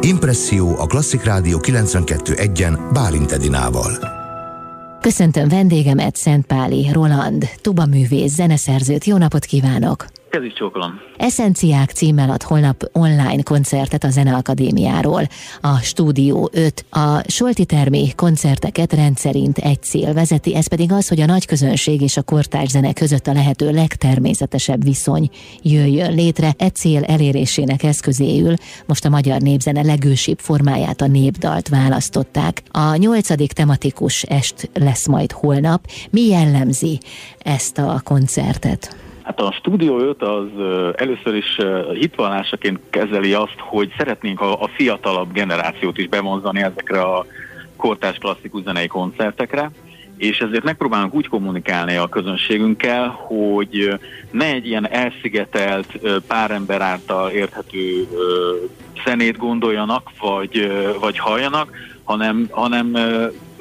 Impresszió a Klasszik Rádió 92.1-en Bálint Edinával. Köszöntöm vendégemet, Szentpáli Roland, tubaművész, zeneszerzőt. Jó napot kívánok! Kezi csókolom. Eszenciák címmel ad holnap online koncertet a Zeneakadémiáról. A Stúdió 5. A Solti Termi koncerteket rendszerint egy cél vezeti, ez pedig az, hogy a nagy közönség és a kortárs zene között a lehető legtermészetesebb viszony jöjjön létre. Egy cél elérésének eszközéül most a magyar népzene legősibb formáját, a népdalt választották. A nyolcadik tematikus est lesz majd holnap. Mi jellemzi ezt a koncertet? Hát a Studio 5 az először is hitvallásaként kezeli azt, hogy szeretnénk a, a fiatalabb generációt is bevonzani ezekre a kortárs klasszikus zenei koncertekre, és ezért megpróbálunk úgy kommunikálni a közönségünkkel, hogy ne egy ilyen elszigetelt pár ember által érthető zenét gondoljanak, vagy, vagy halljanak, hanem, hanem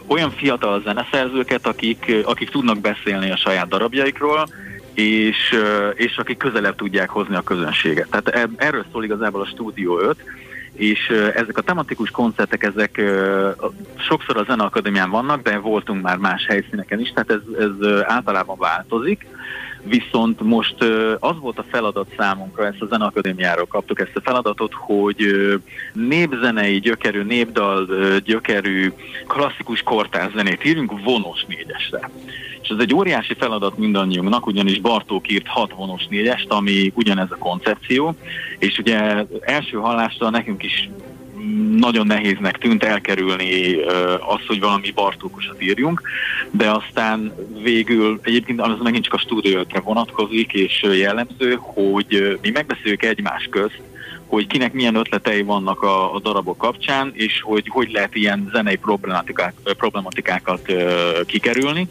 olyan fiatal zeneszerzőket, akik, akik tudnak beszélni a saját darabjaikról, és, és akik közelebb tudják hozni a közönséget. Tehát erről szól igazából a Stúdió 5, és ezek a tematikus koncertek, ezek sokszor a Zeneakadémián vannak, de voltunk már más helyszíneken is, tehát ez, ez általában változik. Viszont most az volt a feladat számunkra, ezt a Zeneakadémiáról kaptuk ezt a feladatot, hogy népzenei gyökerű, népdal gyökerű, klasszikus kortárs zenét írjunk vonos négyesre. És ez egy óriási feladat mindannyiunknak, ugyanis Bartók írt hat vonos négyest, ami ugyanez a koncepció, és ugye első hallásra nekünk is nagyon nehéznek tűnt elkerülni azt, hogy valami Bartókosat írjunk, de aztán végül, egyébként az megint csak a stúdiótra vonatkozik, és jellemző, hogy mi megbeszéljük egymás közt, hogy kinek milyen ötletei vannak a, a darabok kapcsán, és hogy hogy lehet ilyen zenei problematikák, problematikákat kikerülni.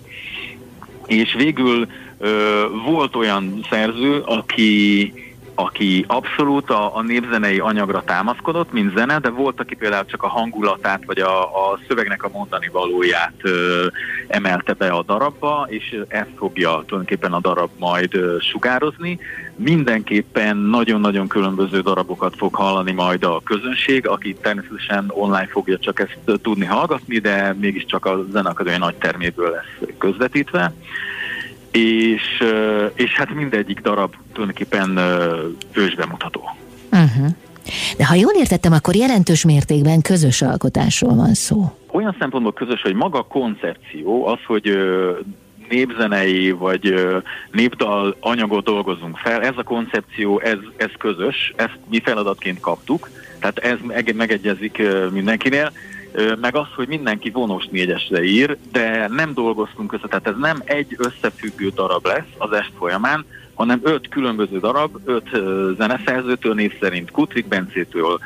És végül ö, volt olyan szerző, aki aki abszolút a, a népzenei anyagra támaszkodott, mint zene, de volt, aki például csak a hangulatát, vagy a, a szövegnek a mondani valóját ö, emelte be a darabba, és ezt fogja tulajdonképpen a darab majd ö, sugározni. Mindenképpen nagyon-nagyon különböző darabokat fog hallani majd a közönség, aki természetesen online fogja csak ezt tudni hallgatni, de mégiscsak a zenekadói nagy terméből lesz közvetítve és, és hát mindegyik darab tulajdonképpen ősbemutató. Uh-huh. De ha jól értettem, akkor jelentős mértékben közös alkotásról van szó. Olyan szempontból közös, hogy maga a koncepció, az, hogy népzenei vagy népdal anyagot dolgozunk fel, ez a koncepció, ez, ez közös, ezt mi feladatként kaptuk, tehát ez megegyezik mindenkinél, meg az, hogy mindenki vonós négyesre ír, de nem dolgoztunk össze, tehát ez nem egy összefüggő darab lesz az est folyamán, hanem öt különböző darab, öt zeneszerzőtől név szerint Kutrik Bencétől,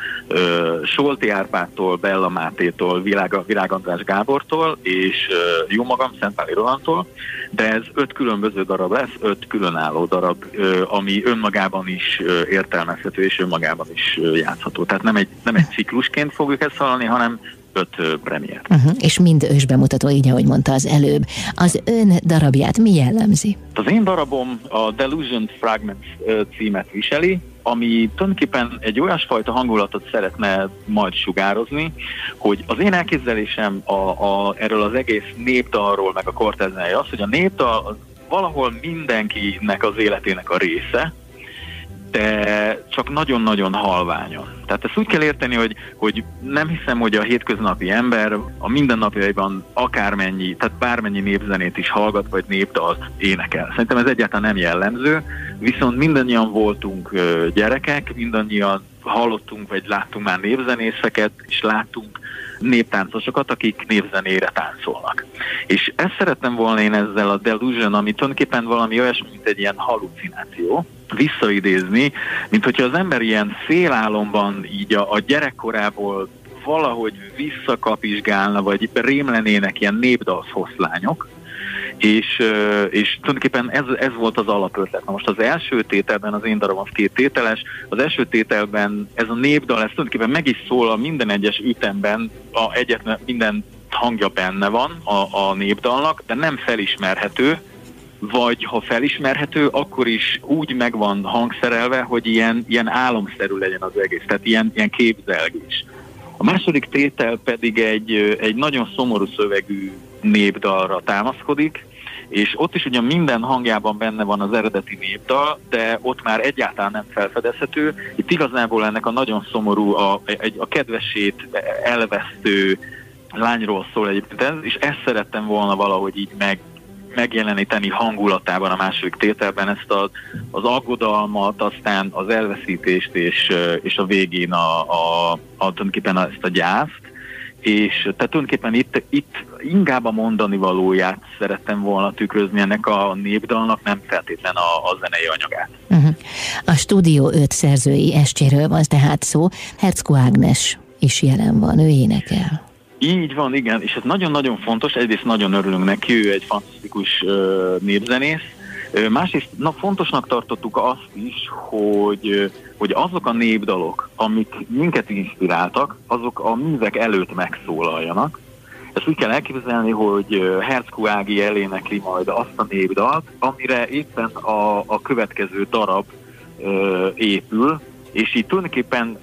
Solti Árpától, Bella Mátétól, Világ, Világ András Gábortól, és jó magam, Szentpáli Rolandtól, de ez öt különböző darab lesz, öt különálló darab, ami önmagában is értelmezhető, és önmagában is játszható. Tehát nem egy, nem egy ciklusként fogjuk ezt hallani, hanem öt premier. Uh-huh. És mind ősbemutató, így ahogy mondta az előbb. Az ön darabját mi jellemzi? Az én darabom a Delusion Fragments címet viseli, ami tulajdonképpen egy olyasfajta hangulatot szeretne majd sugározni, hogy az én elképzelésem a, a, erről az egész népdalról, meg a korteznája az, hogy a népdal az valahol mindenkinek az életének a része, de csak nagyon-nagyon halványon. Tehát ezt úgy kell érteni, hogy, hogy nem hiszem, hogy a hétköznapi ember a mindennapjaiban akármennyi, tehát bármennyi népzenét is hallgat, vagy népdalt énekel. Szerintem ez egyáltalán nem jellemző, viszont mindannyian voltunk gyerekek, mindannyian hallottunk, vagy láttunk már népzenészeket, és láttunk néptáncosokat, akik népzenére táncolnak. És ezt szerettem volna én ezzel a delusion, ami tulajdonképpen valami olyasmi, mint egy ilyen halucináció, visszaidézni, mint hogyha az ember ilyen félálomban így a, a gyerekkorából valahogy visszakapizsgálna, vagy rémlenének ilyen népdalszoszlányok, és, és tulajdonképpen ez, ez volt az alapötlet. Na most az első tételben, az én darabom az két tételes, az első tételben ez a népdal, ez tulajdonképpen meg is szól a minden egyes ütemben, a egyetlen, minden hangja benne van a, a népdalnak, de nem felismerhető, vagy ha felismerhető, akkor is úgy meg van hangszerelve, hogy ilyen, ilyen álomszerű legyen az egész, tehát ilyen, ilyen képzelgés. A második tétel pedig egy, egy nagyon szomorú szövegű népdalra támaszkodik, és ott is ugye minden hangjában benne van az eredeti népdal, de ott már egyáltalán nem felfedezhető. Itt igazából ennek a nagyon szomorú, a, egy, a kedvesét elvesztő lányról szól egyébként, és ezt szerettem volna valahogy így meg, megjeleníteni hangulatában a második tételben ezt az, az aggodalmat, aztán az elveszítést és, és a végén a, a, a, tulajdonképpen ezt a gyászt. És tehát tulajdonképpen itt, itt inkább a mondani valóját szerettem volna tükrözni ennek a népdalnak, nem feltétlen a, a zenei anyagát. Uh-huh. A Stúdió 5 szerzői estjéről van tehát szó. Herzko Ágnes is jelen van, ő énekel. Így van, igen, és ez nagyon-nagyon fontos, egyrészt nagyon örülünk neki, ő egy fantasztikus uh, népzenész, uh, másrészt na, fontosnak tartottuk azt is, hogy, hogy azok a népdalok, amik minket inspiráltak, azok a művek előtt megszólaljanak. Ezt úgy kell elképzelni, hogy Herzku Ági elénekli majd azt a népdalt, amire éppen a, a következő darab uh, épül, és így tulajdonképpen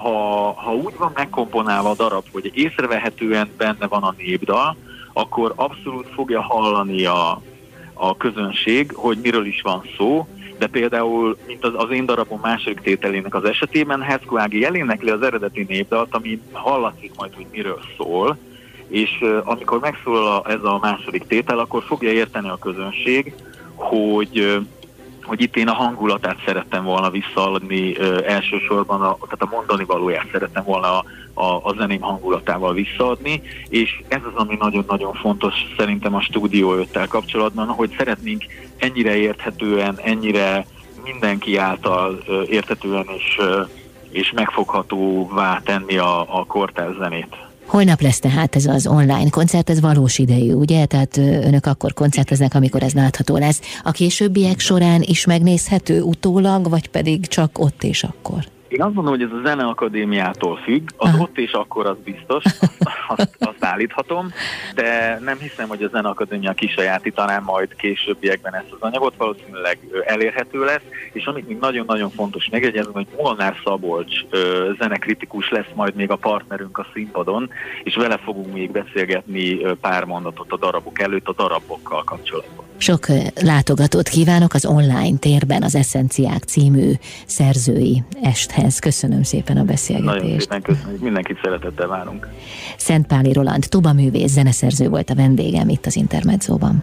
ha, ha úgy van megkomponálva a darab, hogy észrevehetően benne van a népdal, akkor abszolút fogja hallani a, a közönség, hogy miről is van szó, de például, mint az, az én darabom második tételének az esetében, Herzko Ági elénekli az eredeti népdalt, ami hallatszik majd, hogy miről szól, és uh, amikor megszólal ez a második tétel, akkor fogja érteni a közönség, hogy uh, hogy itt én a hangulatát szerettem volna visszaadni ö, elsősorban, a, tehát a mondani valóját szerettem volna a, a, a zeném hangulatával visszaadni, és ez az, ami nagyon-nagyon fontos szerintem a Stúdió 5 kapcsolatban, hogy szeretnénk ennyire érthetően, ennyire mindenki által ö, érthetően és, ö, és megfoghatóvá tenni a, a kortárs zenét. Holnap lesz tehát ez az online koncert, ez valós idejű, ugye? Tehát önök akkor koncerteznek, amikor ez látható lesz. A későbbiek során is megnézhető utólag, vagy pedig csak ott és akkor? Én azt mondom, hogy ez a Zeneakadémiától függ, az Aha. ott és akkor az biztos, azt, azt állíthatom, de nem hiszem, hogy a Zeneakadémia kisajátítaná majd későbbiekben ezt az anyagot, valószínűleg elérhető lesz, és amit még nagyon-nagyon fontos megjegyezni, hogy Molnár Szabolcs zenekritikus lesz majd még a partnerünk a színpadon, és vele fogunk még beszélgetni pár mondatot a darabok előtt, a darabokkal kapcsolatban. Sok látogatót kívánok az online térben az Eszenciák című szerzői esthez. Köszönöm szépen a beszélgetést. Nagyon szépen köszönjük, mindenkit szeretettel várunk. Szentpáli Roland, Tuba művész, zeneszerző volt a vendégem itt az Intermedzóban.